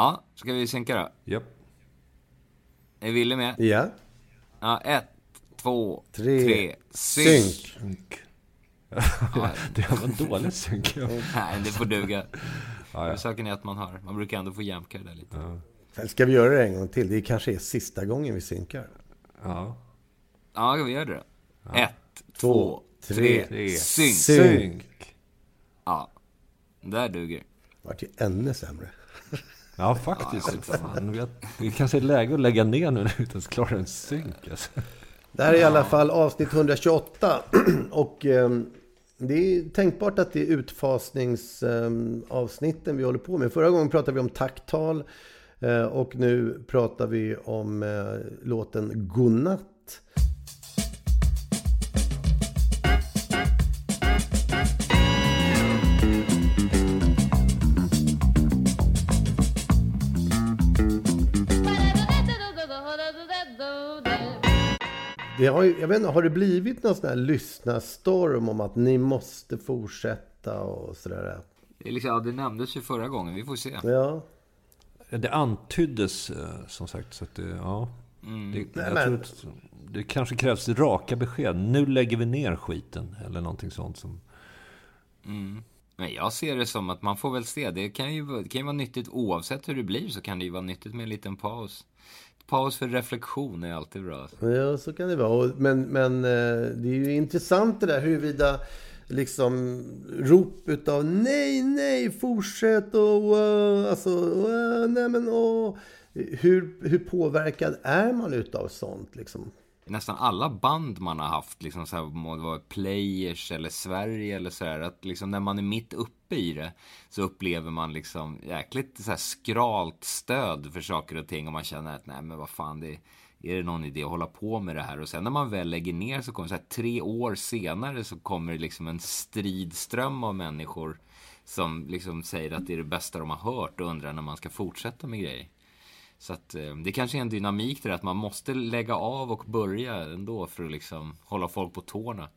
Ja, ska vi synka då? Japp. Är Wille med? Ja. Ja, ett, två, Tre. tre, synk. Synk. det var en dålig synk. Ja. Nej, det får duga. Ja, ja. Saken är att man har, man brukar ändå få jämka det där lite. Sen ska vi göra det en gång till. Det kanske är sista gången vi synkar. Ja. Ja, vi gör det då. Ett, Två, två, tre, tre, synk. Synk. Ja, där duger. Vart ju ännu sämre. Ja, faktiskt. Fan, vi, vi kanske är läge att lägga ner nu när vi inte ens klarar en synk. Alltså. Det här är i alla fall avsnitt 128. Och ehm, det är tänkbart att det är utfasningsavsnitten vi håller på med. Förra gången pratade vi om tacktal. eh, Och nu pratar vi om eh, låten Godnatt. Det har, ju- jag vet inte, har det blivit någon sån här lyssnarstorm om att ni måste fortsätta och sådär? Det, liksom, ja, det nämndes ju förra gången, vi får se. Ja. Det antyddes eh, som sagt. Så att det, ja. Det, jag men- att det kanske krävs raka besked. Nu lägger vi ner skiten. Eller någonting sånt. Som, Men jag ser det som att man får väl se. Det kan ju, vara- det kan ju vara nyttigt oavsett hur det blir så kan det ju vara nyttigt med en liten paus. Paus för reflektion är alltid bra. Ja, så kan det vara. Men, men eh, det är ju intressant det där huruvida liksom rop utav nej, nej, fortsätt och uh, alltså, uh, nej men åh. Hur, hur påverkad är man utav sånt liksom? Nästan alla band man har haft, liksom så här, må det vara Players eller Sverige eller så här, att liksom när man är mitt uppe i det så upplever man liksom jäkligt så här skralt stöd för saker och ting och man känner att nej men vad fan det är det någon idé att hålla på med det här? Och sen när man väl lägger ner så kommer så här, tre år senare så kommer det liksom en stridström av människor som liksom säger att det är det bästa de har hört och undrar när man ska fortsätta med grejer. Så att eh, det kanske är en dynamik där att man måste lägga av och börja ändå för att liksom hålla folk på tårna.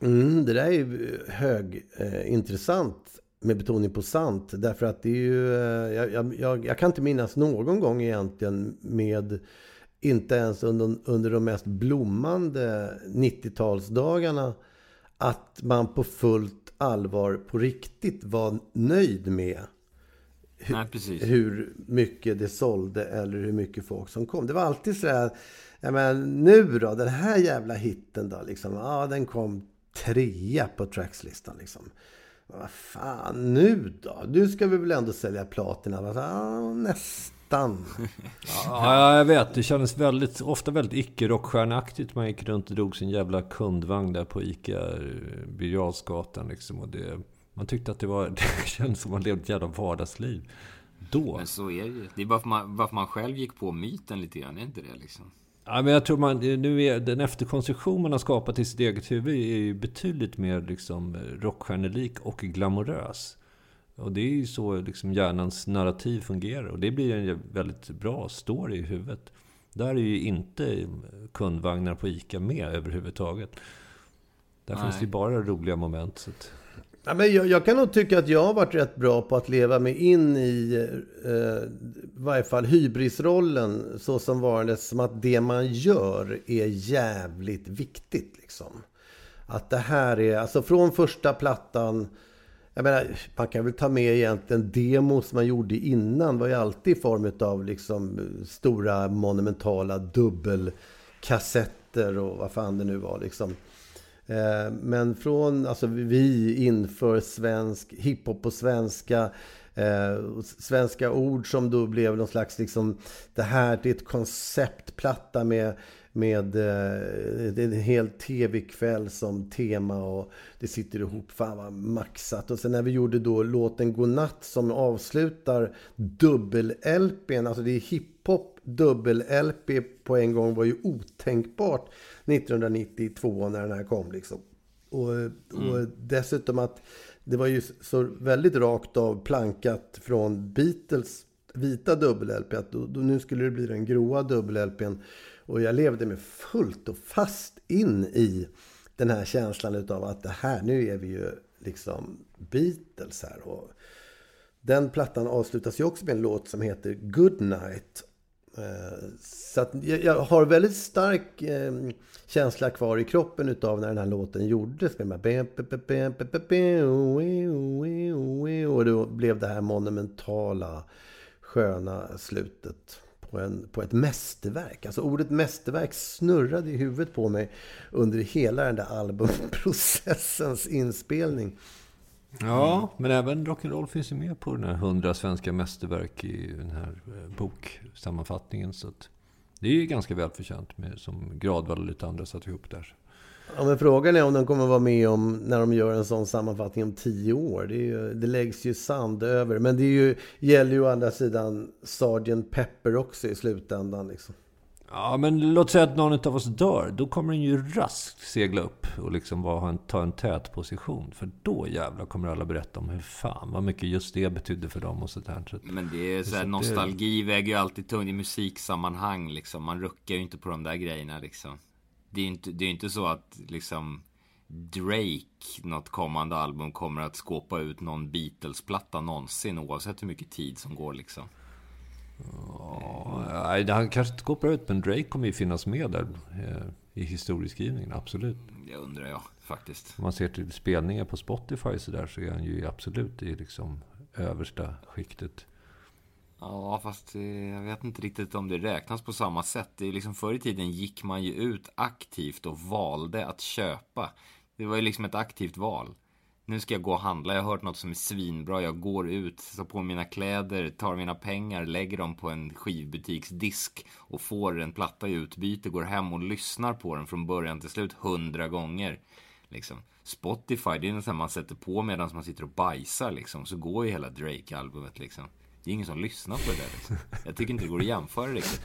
Mm, det där är ju högintressant eh, med betoning på sant. Därför att det är ju, eh, jag, jag- jag, jag kan inte minnas någon gång egentligen med, inte ens under, under de mest blommande 90-talsdagarna, att man på fullt allvar på riktigt var nöjd med Nej, precis. hur mycket det sålde eller hur mycket folk som kom. Det var alltid så här, ja men nu då, den här jävla hitten då liksom. Ja, den kom trea på trackslistan liksom. Vad fan, nu då? Nu ska vi väl ändå sälja platina? Ja, nästan. ja, jag vet. Det kändes väldigt, ofta väldigt icke-rockstjärneaktigt. Man gick runt och drog sin jävla kundvagn där på Ica eh, Birger liksom. Och det, man tyckte att det var, det kändes som man levde ett jävla vardagsliv. Då. Men så är det ju. Det är bara för man, varför man själv gick på myten lite grann, är inte det liksom? Ja, men jag tror man, nu är, den efterkonstruktion man har skapat i sitt eget huvud är ju betydligt mer liksom rockstjärnelik och glamorös. Och det är ju så liksom hjärnans narrativ fungerar. Och det blir en väldigt bra story i huvudet. Där är ju inte kundvagnar på ICA med överhuvudtaget. Där Nej. finns det ju bara roliga moment. Så att, Ja, men jag, jag kan nog tycka att jag har varit rätt bra på att leva mig in i, eh, varje fall hybrisrollen, så som varandes som att det man gör är jävligt viktigt. Liksom. Att det här är, alltså från första plattan jag menar, man kan väl ta med egentligen demos man gjorde innan. var ju alltid i form av liksom stora monumentala dubbelkassetter och vad fan det nu var liksom. Eh, men från, alltså vi inför svensk hiphop på svenska. Eh, svenska ord som då blev någon slags liksom, det här det är ett konceptplatta med med eh, en hel tv-kväll som tema och det sitter ihop. Fan vad maxat. Och sen när vi gjorde då låten Godnatt som avslutar dubbel-LPn, alltså det är hiphop dubbel-LP på en gång var ju otänkbart 1992 när den här kom liksom. Och, och mm. dessutom att det var ju så väldigt rakt av plankat från Beatles vita dubbel-LP att då, då, nu skulle det bli den gråa dubbel-LPn. Och jag levde mig fullt och fast in i den här känslan utav att det här, nu är vi ju liksom Beatles här. Och den plattan avslutas ju också med en låt som heter Good Night. Eh, Eh, så att jag har väldigt stark eh, känsla kvar i kroppen utav när den här låten gjordes. Och då blev det här monumentala, sköna slutet på, en, på ett mästerverk. Alltså ordet mästerverk snurrade i huvudet på mig under hela den där albumprocessens inspelning. Ja, men även rock'n'roll finns ju med på den här 100 svenska mästerverk i den här eh, boksammanfattningen. Så det är ju ganska välförtjänt med, som Gradvall och lite andra satt ihop där. Ja, men frågan är om de kommer vara med om när de gör en sån sammanfattning om tio år. Det, ju, det läggs ju sand över. Men det ju, gäller ju å andra sidan Sgt. Pepper också i slutändan. Liksom. Ja, men låt säga att någon av oss dör. Då kommer den ju raskt segla upp och liksom en, ta en tät position. För då jävlar kommer alla berätta om hur fan, vad mycket just det betydde för dem och sådär. Men det är så här, nostalgi väger ju alltid tungt i musiksammanhang liksom. Man ruckar ju inte på de där grejerna liksom det är ju inte, det är inte så att liksom Drake, något kommande album, kommer att skåpa ut någon Beatles-platta någonsin oavsett hur mycket tid som går liksom. Nej, han kanske inte skåpar ut, men Drake kommer ju finnas med där eh, i historieskrivningen, absolut. Det undrar jag faktiskt. Om man ser till spelningar på Spotify så där så är han ju absolut i liksom översta skiktet. Ja, fast eh, jag vet inte riktigt om det räknas på samma sätt. Det är liksom förr i tiden gick man ju ut aktivt och valde att köpa. Det var ju liksom ett aktivt val. Nu ska jag gå och handla, jag har hört något som är svinbra. Jag går ut, tar på mina kläder, tar mina pengar, lägger dem på en skivbutiksdisk och får en platta i utbyte, går hem och lyssnar på den från början till slut hundra gånger. Liksom. Spotify, det är något man sätter på medan man sitter och bajsar liksom. Så går ju hela Drake-albumet liksom. Det är ingen som lyssnar på det där. Liksom. Jag tycker inte det går att jämföra riktigt.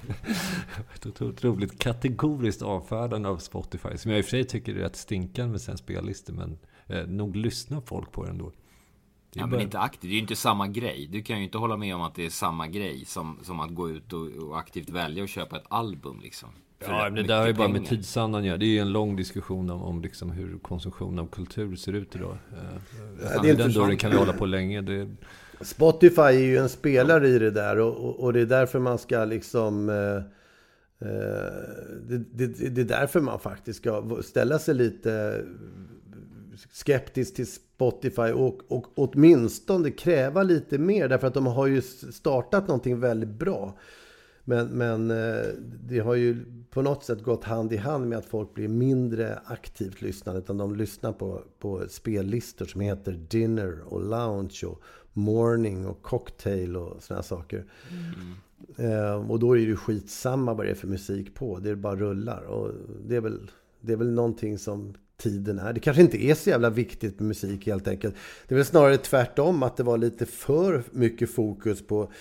Ett otroligt kategoriskt avfärdande av Spotify. Som jag i och för sig tycker är rätt stinkande med sina spellistor. Men eh, nog lyssnar folk på det ändå. Det ja, bara... men inte aktivt. Det är ju inte samma grej. Du kan ju inte hålla med om att det är samma grej som, som att gå ut och, och aktivt välja att köpa ett album liksom. Ja, men det där har ju bara med tidsandan ja. Det är ju en lång diskussion om, om liksom hur konsumtion av kultur ser ut idag. Eh, ja, det är den dörren kan vi hålla på länge. Det, Spotify är ju en spelare i det där och, och det är därför man ska liksom... Eh, eh, det, det, det, är därför man faktiskt ska ställa sig lite skeptisk till Spotify och, och åtminstone kräva lite mer därför att de har ju startat någonting väldigt bra. Men, men eh, det har ju på något sätt gått hand i hand med att folk blir mindre aktivt lyssnande. Utan de lyssnar på, på spellistor som heter Dinner och Lounge och morning och cocktail och sådana saker. Mm. Och då är det ju skitsamma vad det är för musik på. Det är bara rullar. Och det är väl, det är väl någonting som tiden är. Det kanske inte är så jävla viktigt med musik helt enkelt. Det är väl snarare tvärtom att det var lite för mycket fokus på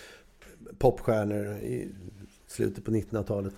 popstjärnor i slutet på 1900-talet.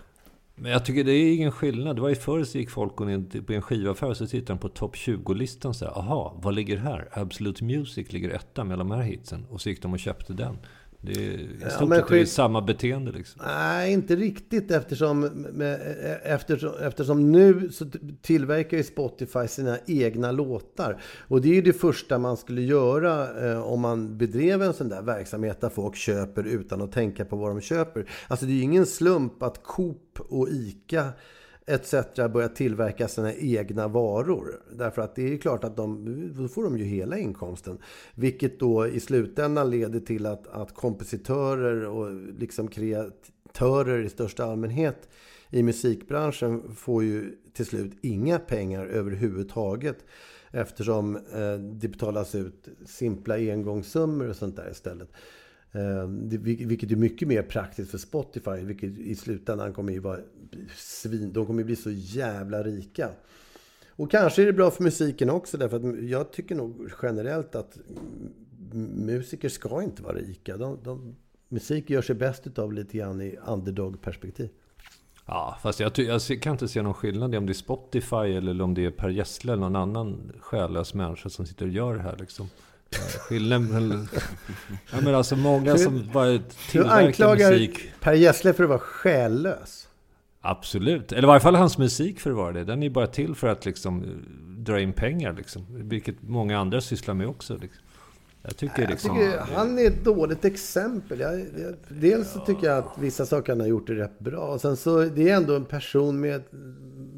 Men jag tycker det är ingen skillnad. Det var ju förr så gick folk in på en skivaffär och så tittade de på topp 20-listan. Så här, Aha, vad ligger här? Absolute Music ligger etta med de här hitsen. Och så gick de och köpte den. Det är i stort ja, sett skit... samma beteende liksom. Nej, inte riktigt eftersom, med, eftersom, eftersom nu så tillverkar ju Spotify sina egna låtar. Och det är ju det första man skulle göra eh, om man bedrev en sån där verksamhet där folk köper utan att tänka på vad de köper. Alltså det är ju ingen slump att Coop och ICA etc. börja tillverka sina egna varor. Därför att det är klart att de, då får de ju hela inkomsten. Vilket då i slutändan leder till att, att kompositörer och liksom kreatörer i största allmänhet i musikbranschen får ju till slut inga pengar överhuvudtaget. Eftersom eh, det betalas ut simpla engångssummor och sånt där istället. Eh, vilket är mycket mer praktiskt för Spotify. Vilket i slutändan kommer ju vara svin... De kommer ju bli så jävla rika. Och kanske är det bra för musiken också. Därför att jag tycker nog generellt att musiker ska inte vara rika. De, de, musik gör sig bäst av lite grann i underdog-perspektiv. Ja, fast jag, jag, kan inte se någon skillnad i om det är Spotify eller om det är Per Gessle eller någon annan själlös människa som sitter och gör det här liksom. Skillnaden Ja men alltså många som bara tillverkar musik. Du anklagar Per Gessle för att vara själlös. Absolut. Eller i varje fall hans musik för att vara det. Den är bara till för att liksom dra in pengar liksom. Vilket många andra sysslar med också. Liksom. Jag tycker, jag liksom, tycker han är ett dåligt exempel. Jag, jag, dels så tycker jag att vissa saker han har gjort är rätt bra. Och sen så det är ändå en person med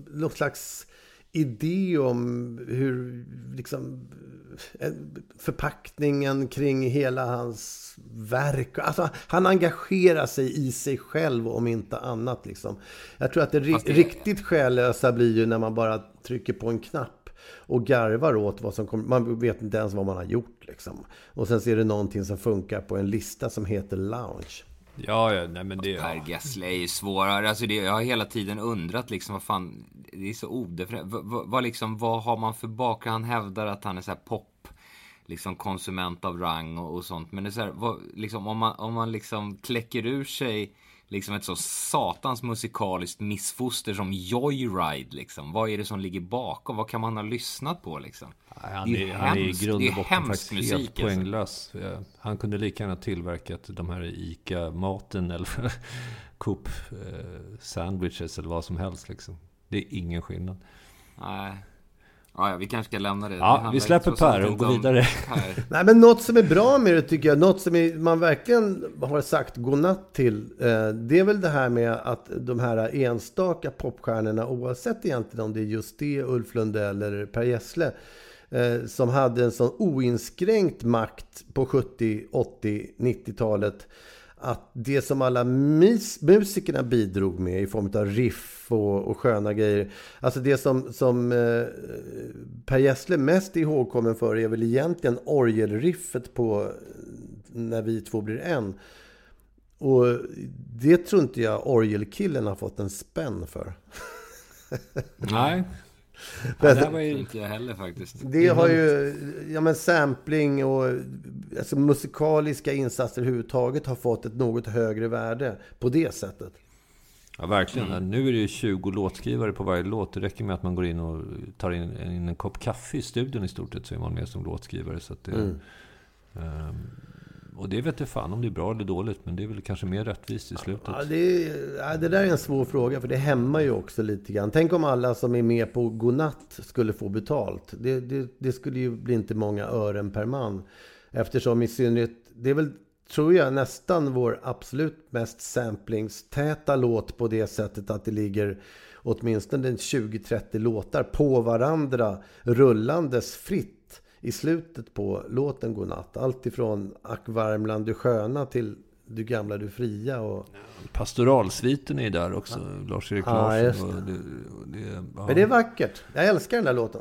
någon slags idé om hur liksom förpackningen kring hela hans verk. Alltså, han engagerar sig i sig själv om inte annat. Liksom. Jag tror att det, det riktigt själlösa blir ju när man bara trycker på en knapp och garvar åt vad som kommer. Man vet inte ens vad man har gjort liksom. Och sen så är det någonting som funkar på en lista som heter Lounge. Ja, ja, nej men det... Per Gessle är ju svårare. Alltså det, jag har hela tiden undrat liksom vad fan, det är så odefinierat. Vad, vad, liksom, vad har man för bakgrund? Han hävdar att han är så här pop, liksom konsument av rang och, och sånt. Men det är så här, vad, liksom, om man, om man liksom kläcker ur sig liksom ett så satans musikaliskt missfoster som Joyride liksom. Vad är det som ligger bakom? Vad kan man ha lyssnat på liksom? Han är, han är i grund och botten faktiskt musik, helt alltså. poänglös. Han kunde lika gärna tillverkat de här ICA-maten eller Coop eh, sandwiches eller vad som helst liksom. Det är ingen skillnad. Nej. Ja, vi kanske ska lämna det. Ja, det vi släpper Per och går vidare. Nej, men något som är bra med det tycker jag, något som är, man verkligen har sagt godnatt till, eh, det är väl det här med att de här enstaka popstjärnorna, oavsett egentligen om det är just det, Ulf Lundell eller Per Gessle, eh, som hade en sån oinskränkt makt på 70, 80, 90-talet att det som alla musikerna bidrog med i form av riff och, och sköna grejer. Alltså det som, som eh, Per Gessle mest är ihågkommen för är väl egentligen orgelriffet på När vi två blir en. Och det tror inte jag orgelkillen har fått en spänn för. Nej. Ja, det var ju inte jag heller faktiskt. Det har ju, ja men sampling och alltså musikaliska insatser överhuvudtaget har fått ett något högre värde på det sättet. Ja, verkligen. Mm. Nu är det ju 20 låtskrivare på varje låt. Det räcker med att man går in och tar in, in en kopp kaffe i studion i stort sett så är man med som låtskrivare. Så det, mm. um, och det vet du fan om det är bra eller dåligt, men det är väl kanske mer rättvist i slutet. Ja, det, är, det där är en svår fråga, för det hämmar ju också lite grann. Tänk om alla som är med på Godnatt skulle få betalt. Det, det, det skulle ju bli inte många ören per man. Eftersom i synnerhet, det är väl, tror jag, nästan vår absolut mest samplingstäta låt på det sättet att det ligger åtminstone 20-30 låtar på varandra rullandes fritt i slutet på låten Godnatt. Allt ifrån Ack Värmland du sköna till Du gamla du fria. Och... Pastoralsviten är där också, ja. Lars-Erik Larsson. Ja, det. Det, det, ja. Men det är vackert. Jag älskar den där låten.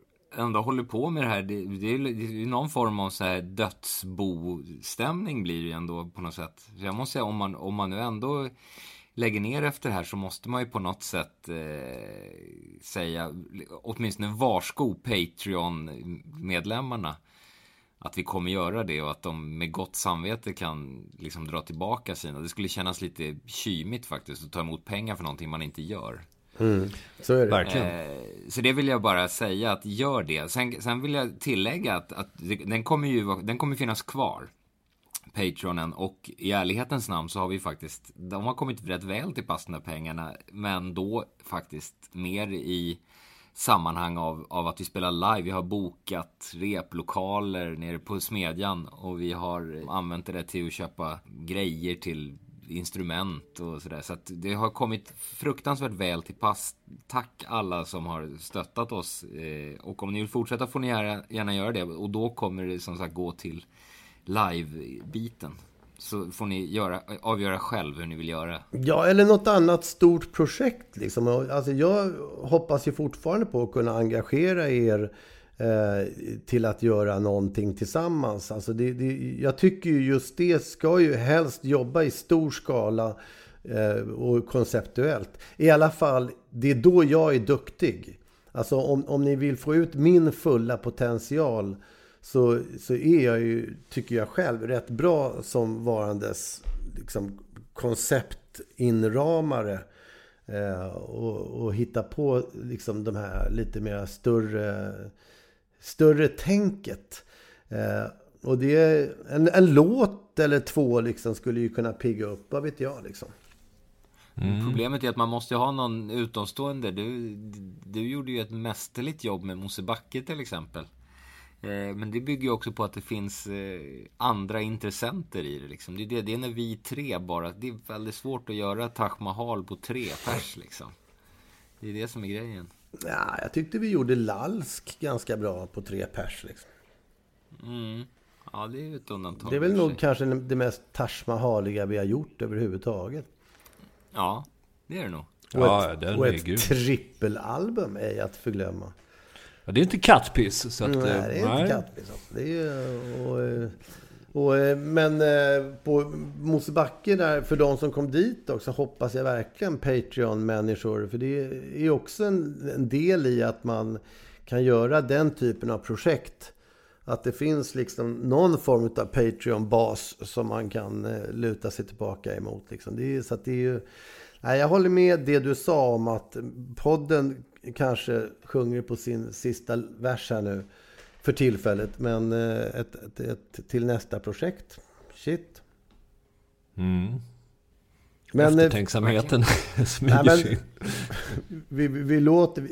ändå håller på med det här, det, det är någon form av så här dödsbostämning blir det ju ändå på något sätt. Så jag måste säga, om man, om man nu ändå lägger ner efter det här så måste man ju på något sätt eh, säga, åtminstone varsko Patreon-medlemmarna att vi kommer göra det och att de med gott samvete kan liksom dra tillbaka sina. Det skulle kännas lite kymigt faktiskt att ta emot pengar för någonting man inte gör. Mm, så är det. Verkligen. Eh, så det vill jag bara säga att gör det. Sen, sen vill jag tillägga att, att den kommer ju den kommer finnas kvar. Patronen och i ärlighetens namn så har vi faktiskt, de har kommit rätt väl till pass de här pengarna, men då faktiskt mer i sammanhang av, av att vi spelar live. Vi har bokat replokaler nere på Smedjan och vi har använt det till att köpa grejer till instrument och sådär. Så att det har kommit fruktansvärt väl till pass. Tack alla som har stöttat oss. Eh, och om ni vill fortsätta får ni gärna, gärna göra det. Och då kommer det som sagt gå till live-biten. Så får ni göra, avgöra själv hur ni vill göra. Ja, eller något annat stort projekt. Liksom. Alltså, jag hoppas ju fortfarande på att kunna engagera er Eh, till att göra någonting tillsammans. Alltså det, det, jag tycker ju just det ska ju helst jobba i stor skala eh, och konceptuellt. I alla fall, det är då jag är duktig. Alltså om, om ni vill få ut min fulla potential så, så är jag ju, tycker jag själv, rätt bra som varandes liksom, konceptinramare. Eh, och, och hitta på liksom de här lite mer större, större tänket. Eh, och det är en, en låt eller två liksom skulle ju kunna pigga upp, vad vet jag liksom. Problemet är att man måste ha någon utomstående. Du, du gjorde ju ett mästerligt jobb med Mosebacke till exempel. Eh, Men det bygger ju också på att det finns eh, andra intressenter i det. Liksom. Det, är det, det är när vi tre bara. Det är väldigt svårt att göra Taj Mahal på tre pers. Liksom. Det är det som är grejen. Ja, jag tyckte vi gjorde Lalsk ganska bra på tre pers. Liksom. Mm. Ja, det är ju ett undantag. Det är väl nog kanske det mest Taj Mahaliga vi har gjort överhuvudtaget. Ja, det är det nog. Och Ja, ett, den och är ett grym. trippelalbum är att förglömma. Ja, det är inte kattpiss. Så att, Nej, eh, det är inte kattpiss. alltså. Det är ju... Och, eh, och, eh, men eh, på Mosebacke där, för de som kom dit också, hoppas jag verkligen Patreon-människor. För det är också en, en del i att man kan göra den typen av projekt. Att det finns liksom någon form av Patreon-bas som man kan eh, luta sig tillbaka emot. Liksom. Det är, så att det är ju... Nej, jag håller med det du sa om att podden kanske sjunger på sin sista vers här nu för tillfället. Men eh, ett, ett, ett, till nästa projekt. Shit. Mm. Men, eh, Eftertänksamheten smyger Nej, men- sig in. vi, vi, låter,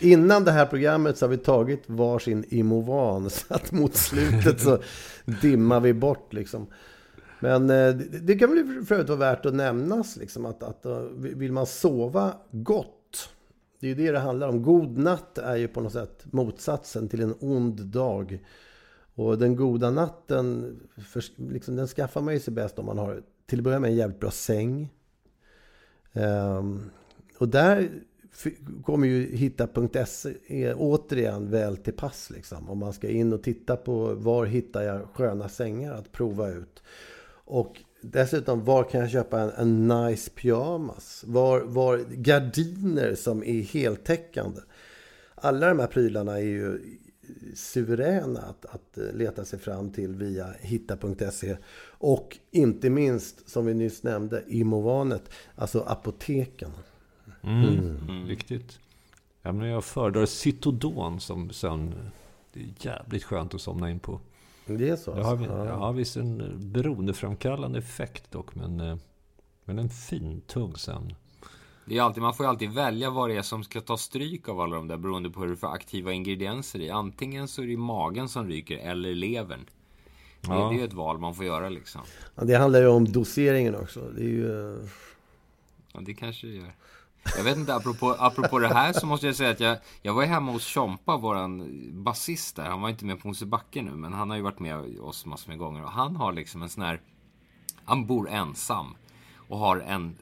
innan det här programmet så har vi tagit varsin Imovan. Så att mot slutet så dimmar vi bort liksom. Men eh, det, det kan väl för övrigt vara värt att nämnas liksom att, att vill man sova gott. Det är ju det det handlar om. God natt är ju på något sätt motsatsen till en ond dag. Och den goda natten, för, liksom, den skaffar man ju sig bäst om man har till att börja med en jävligt bra säng. Um, och där kommer ju hitta.se återigen väl till pass. Liksom. Om man ska in och titta på var hittar jag sköna sängar att prova ut. Och dessutom, var kan jag köpa en, en nice pyjamas? Var, var gardiner som är heltäckande? Alla de här prylarna är ju suveräna att, att leta sig fram till via hitta.se. Och inte minst, som vi nyss nämnde, Imovanet, alltså apoteken. Mm. Viktigt. Ja, men jag föredrar Citodon som sömn. Det är jävligt skönt att somna in på. Det är så? Det har, vi- Ja. ja, visst en beroendeframkallande effekt dock. Men, eh, men en fin, tung sömn. Det är alltid, man får ju alltid välja vad det är som ska ta stryk av alla de där beroende på hur är för aktiva ingredienser i. Antingen så är det magen som ryker eller levern. Det, Ja. det är ju ett val man får göra liksom. Ja, Det handlar ju om doseringen också. Det är ju... eh, Ja, det kanske det gör. Jag vet inte, apropå, apropå det här så måste jag säga att jag, jag var hemma hos Tjompa, våran basist där. Han var inte med på Mosebacke nu, men han har ju varit med oss massor med gånger. Och han har liksom en sån här... Han bor ensam och har en,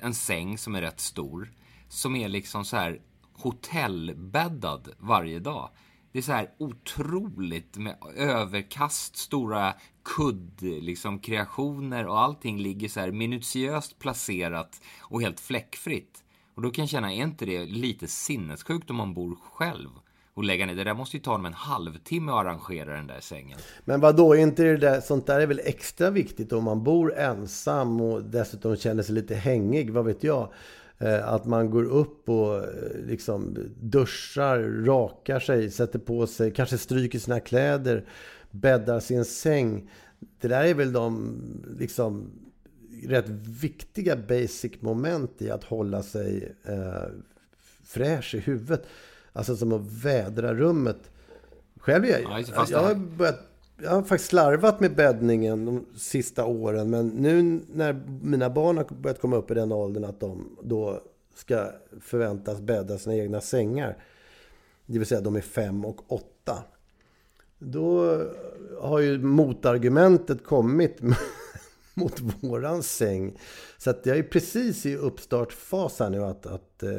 en säng som är rätt stor. Som är liksom så här hotellbäddad varje dag. Det är så här otroligt med överkast, stora kudd, liksom kreationer och allting ligger så här minutiöst placerat och helt fläckfritt. Och då kan jag känna, är inte det lite sinnessjukt om man bor själv? Och lägga ner, det där måste ju ta dem en halvtimme att arrangera den där sängen. Men vad då inte det där, sånt där är väl extra viktigt om man bor ensam och dessutom känner sig lite hängig, vad vet jag. Eh, att man går upp och eh, liksom duschar, rakar sig, sätter på sig, kanske stryker sina kläder, bäddar sin säng. Det där är väl de liksom rätt viktiga basic moment i att hålla sig eh, fräsch i huvudet. Alltså som att vädra rummet. Själv är Ja, jag, jag, har börjat, jag har faktiskt slarvat med bäddningen de sista åren. Men nu när mina barn har börjat komma upp i den åldern att de då ska förväntas bädda sina egna sängar. Det vill säga de är fem och åtta. Då har ju motargumentet kommit mot våran säng. Så att jag är precis i uppstartfas här nu. Att, att, eh,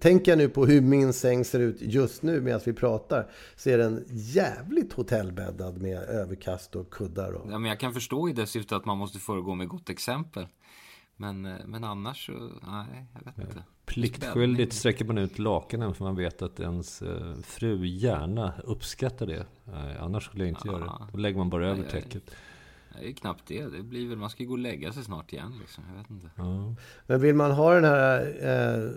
tänker jag nu på hur min säng ser ut just nu medan vi pratar. Så är den jävligt hotellbäddad med överkast och kuddar. Och... Ja, men jag kan förstå i det syftet att man måste föregå med gott exempel. Men, eh, men annars så, nej, jag vet inte. Pliktskyldigt sträcker man ut lakanen för man vet att ens eh, fru gärna uppskattar det. Nej, annars skulle jag inte göra det. Då lägger man bara över täcket. Det är knappt det. Det blir väl, man ska ju gå och lägga sig snart igen liksom. Jag vet inte. Men vill man ha den här eh,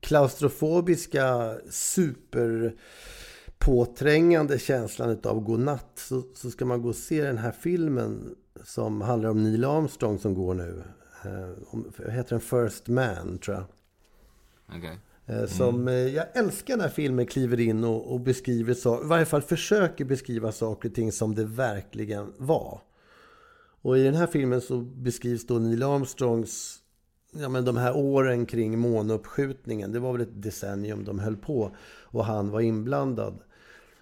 klaustrofobiska superpåträngande känslan utav godnatt så, så ska man gå och se den här filmen som handlar om Neil Armstrong som går nu. Eh, om, heter den? First Man, tror jag. Okej. Eh, Som, eh, jag älskar när filmer kliver in och, och beskriver, så, i varje fall försöker beskriva saker och ting som det verkligen var. Och i den här filmen så beskrivs då Neil Armstrongs, ja men de här åren kring månuppskjutningen. Det var väl ett decennium de höll på och han var inblandad.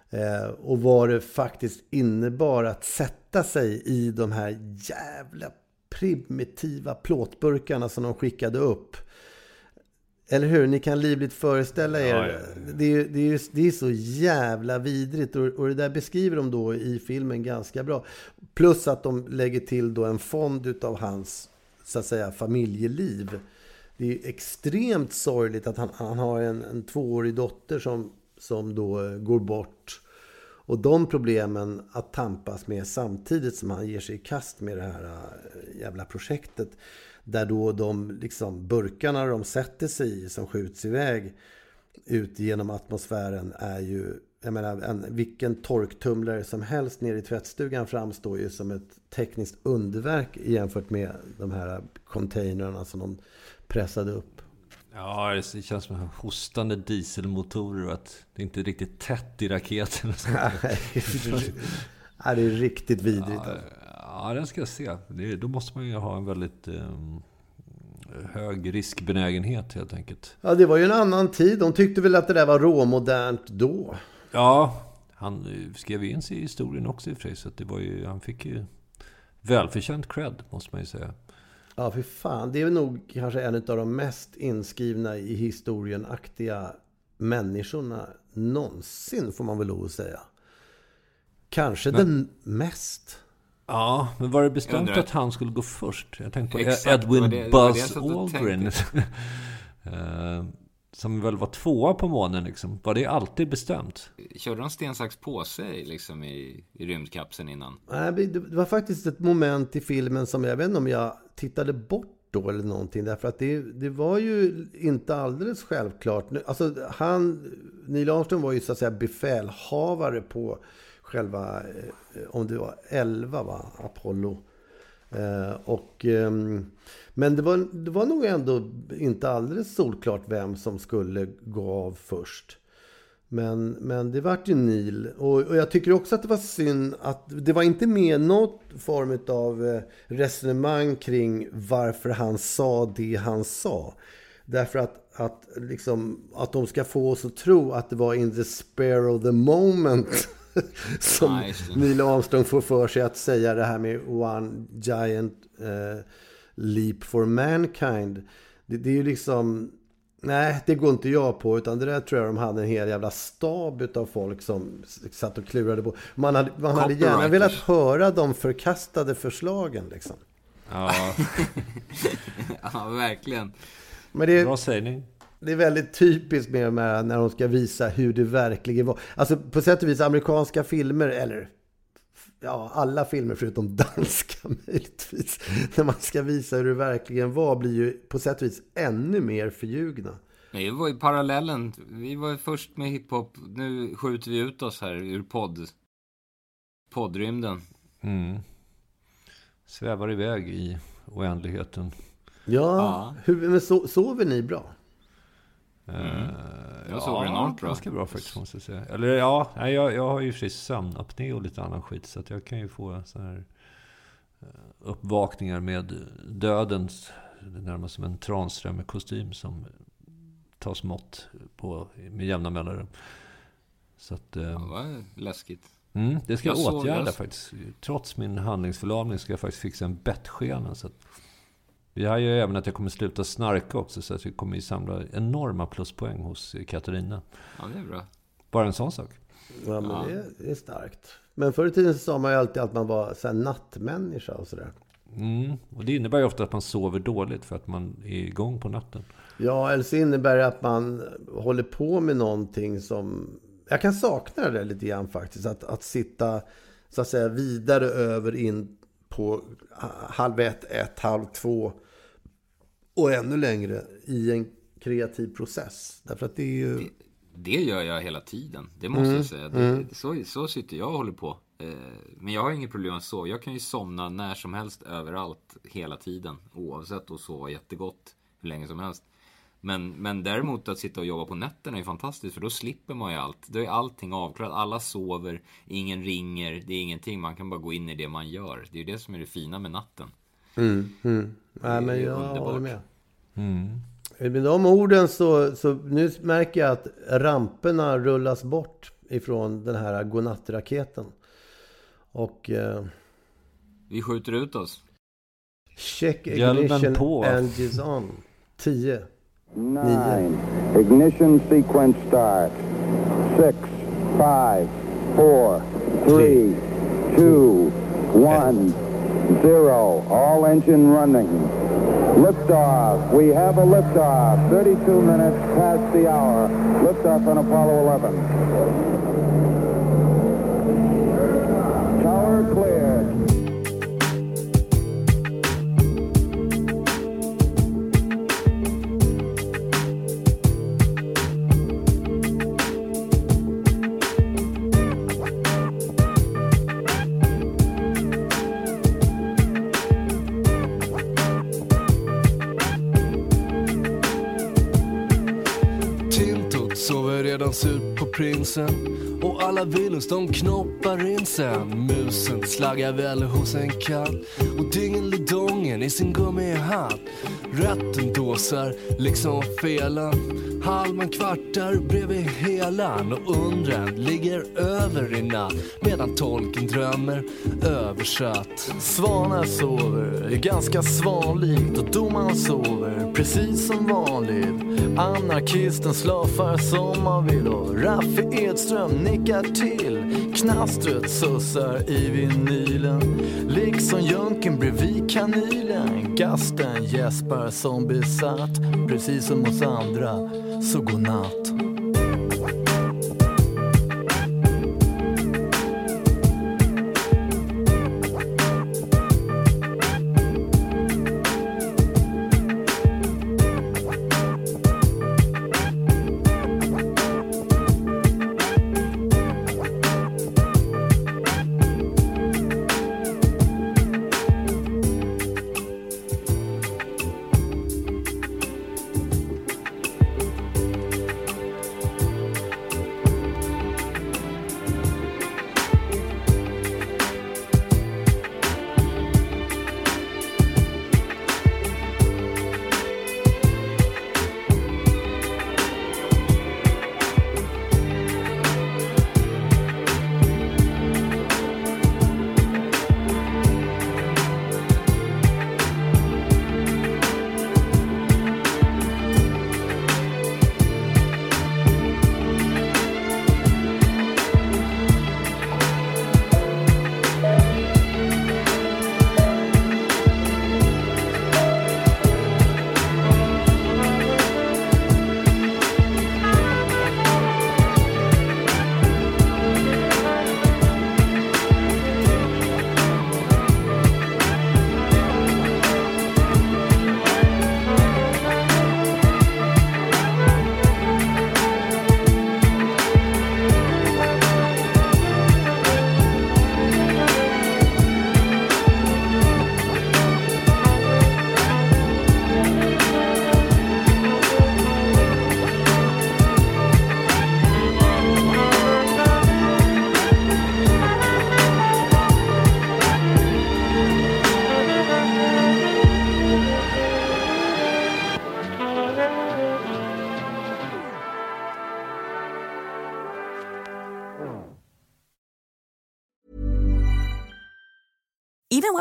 Eh, och vad det faktiskt innebar att sätta sig i de här jävla primitiva plåtburkarna som de skickade upp. Eller hur? Ni kan livligt föreställa er. Ja, ja, Det, är, det, är, det är så jävla vidrigt. Och, och det där beskriver de då i filmen ganska bra. Plus att de lägger till då en fond utav hans, så att säga, familjeliv. Det är extremt sorgligt att han, han har en, en tvåårig dotter som, som då eh, går bort. Och de problemen att tampas med samtidigt som han ger sig i kast med det här äh, jävla projektet. Där då de liksom burkarna de sätter sig i som skjuts iväg ut genom atmosfären är ju jag menar, en, vilken torktumlare som helst nere i tvättstugan framstår ju som ett tekniskt underverk jämfört med de här containrarna som de pressade upp. Ja, det känns som hostande dieselmotorer och att det inte är riktigt tätt i raketen. ja, det är riktigt vidrigt. Ja, ja, den ska jag se. Det, då måste man ju ha en väldigt um, hög riskbenägenhet helt enkelt. Ja, det var ju en annan tid. De tyckte väl att det där var råmodernt då. Ja, han skrev in sig i historien också i och för sig. Så det var ju, han fick ju välförtjänt cred, måste man ju säga. Ja, för fan. Det är nog kanske en av de mest inskrivna i historien-aktiga människorna någonsin, får man väl lov att säga. Kanske Men- den mest. Ja, men var det bestämt att han skulle gå först? Jag tänkte på Exakt, Edwin var det- var Buzz Aldrin. Eh, Som väl var tvåa på månen liksom. Var det alltid bestämt? Körde de sten, sax, påse liksom i, i rymdkapseln innan? Nej, Det det var faktiskt ett moment i filmen som jag vet inte om jag tittade bort då eller någonting. Därför att det, det var ju inte alldeles självklart. Alltså han, Neil Armstrong var ju så att säga befälhavare på själva, eh, om det var 11 va, Apollo. Eh, och, eh, men det var, det var nog ändå inte alldeles solklart vem som skulle gå av först. Men, men det vart ju Neil. Och, och, jag tycker också att det var synd att det var inte med något form av eh, resonemang kring varför han sa det han sa. Därför att, att, liksom, att de ska få oss att tro att det var in the spare of the moment som nice. Neil Armstrong får för sig att säga det här med one giant uh, leap for mankind. Det, det är ju liksom Nej, det går inte jag på. Utan det där tror jag de hade en hel jävla stab av folk som satt och klurade på. Man hade, man hade gärna velat höra de förkastade förslagen liksom. Ja, ja verkligen. Men det, Bra sägning. Det är väldigt typiskt med när de ska visa hur det verkligen var. Alltså på sätt och vis amerikanska filmer, eller ja, alla filmer förutom danska möjligtvis. När man ska visa hur det verkligen var blir ju på sätt och vis ännu mer förljugna. Det var ju parallellen. Vi var ju först med hiphop. Nu skjuter vi ut oss här ur podd. Poddrymden. Mm. Svävar iväg i oändligheten. Ja, ja. Hur, men so sover ni bra? Mm. Jag sover ja, enormt bra. Ganska bra faktiskt måste jag säga. Eller ja, jag, jag har ju frisk sömnapné och lite annan skit. Så att jag kan ju få så här eh, uppvakningar med dödens, närmast som en Tranströmer-kostym som tas mått på med jämna mellanrum. Så att... Eh, ja, vad läskigt. Mm, det ska jag, jag åtgärda jag... faktiskt. Trots min handlingsförlamning ska jag faktiskt fixa en bettskena. Så att vi har ju även att jag kommer sluta snarka också. Så att vi kommer ju samla enorma pluspoäng hos Katarina. Ja, det är bra. Bara en sån sak. Ja, men ja. Det, det, är starkt. Men förr i tiden så sa man ju alltid att man var så här nattmänniska och sådär. Mm, och det innebär ju ofta att man sover dåligt för att man är igång på natten. Ja, eller så innebär det att man håller på med någonting som... Jag kan sakna det lite grann faktiskt. Att, att sitta så att säga vidare över in på halv ett, ett, halv två och ännu längre i en kreativ process. Därför att det är ju... Det, det gör jag hela tiden, det måste mm. jag säga. Det, mm. så, så sitter jag och håller på. Eh, men jag har inget problem att sova. Jag kan ju somna när som helst, överallt, hela tiden. Oavsett och sova jättegott hur länge som helst. Men, men däremot att sitta och jobba på nätterna är fantastiskt för då slipper man ju allt. Då är allting avklarat. Alla sover, ingen ringer, det är ingenting. Man kan bara gå in i det man gör. Det är ju det som är det fina med natten. Mm, mm. Nej, men jag underbart. håller med. Mm. Med de orden så, så nu märker jag att ramperna rullas bort ifrån den här godnattraketen. Och... Eh, Vi skjuter ut oss. Check ignition engines on. 10. 9. Ignition sequence start. 6, 5, 4, 3, 2, 1. zero. All engine running. Liftoff. We have a liftoff. 32 minutes past the hour. Liftoff on Apollo 11. Prinsen och alla Willys de knoppar in sen. Musen slaggar väl hos en katt och dingelidongen i sin gummihatt. Rätten dåsar liksom felen. Halvan kvartar bredvid helan och undren ligger över i natt medan tolken drömmer översatt. Svanar sover är ganska svanligt och domaren sover precis som vanligt. Anarkisten slafar som man vill och Raffi Edström nickar till. Knastret sussar i vinylen. Liksom jönken bredvid kanylen. Gasten gäspar som besatt. Precis som oss andra, så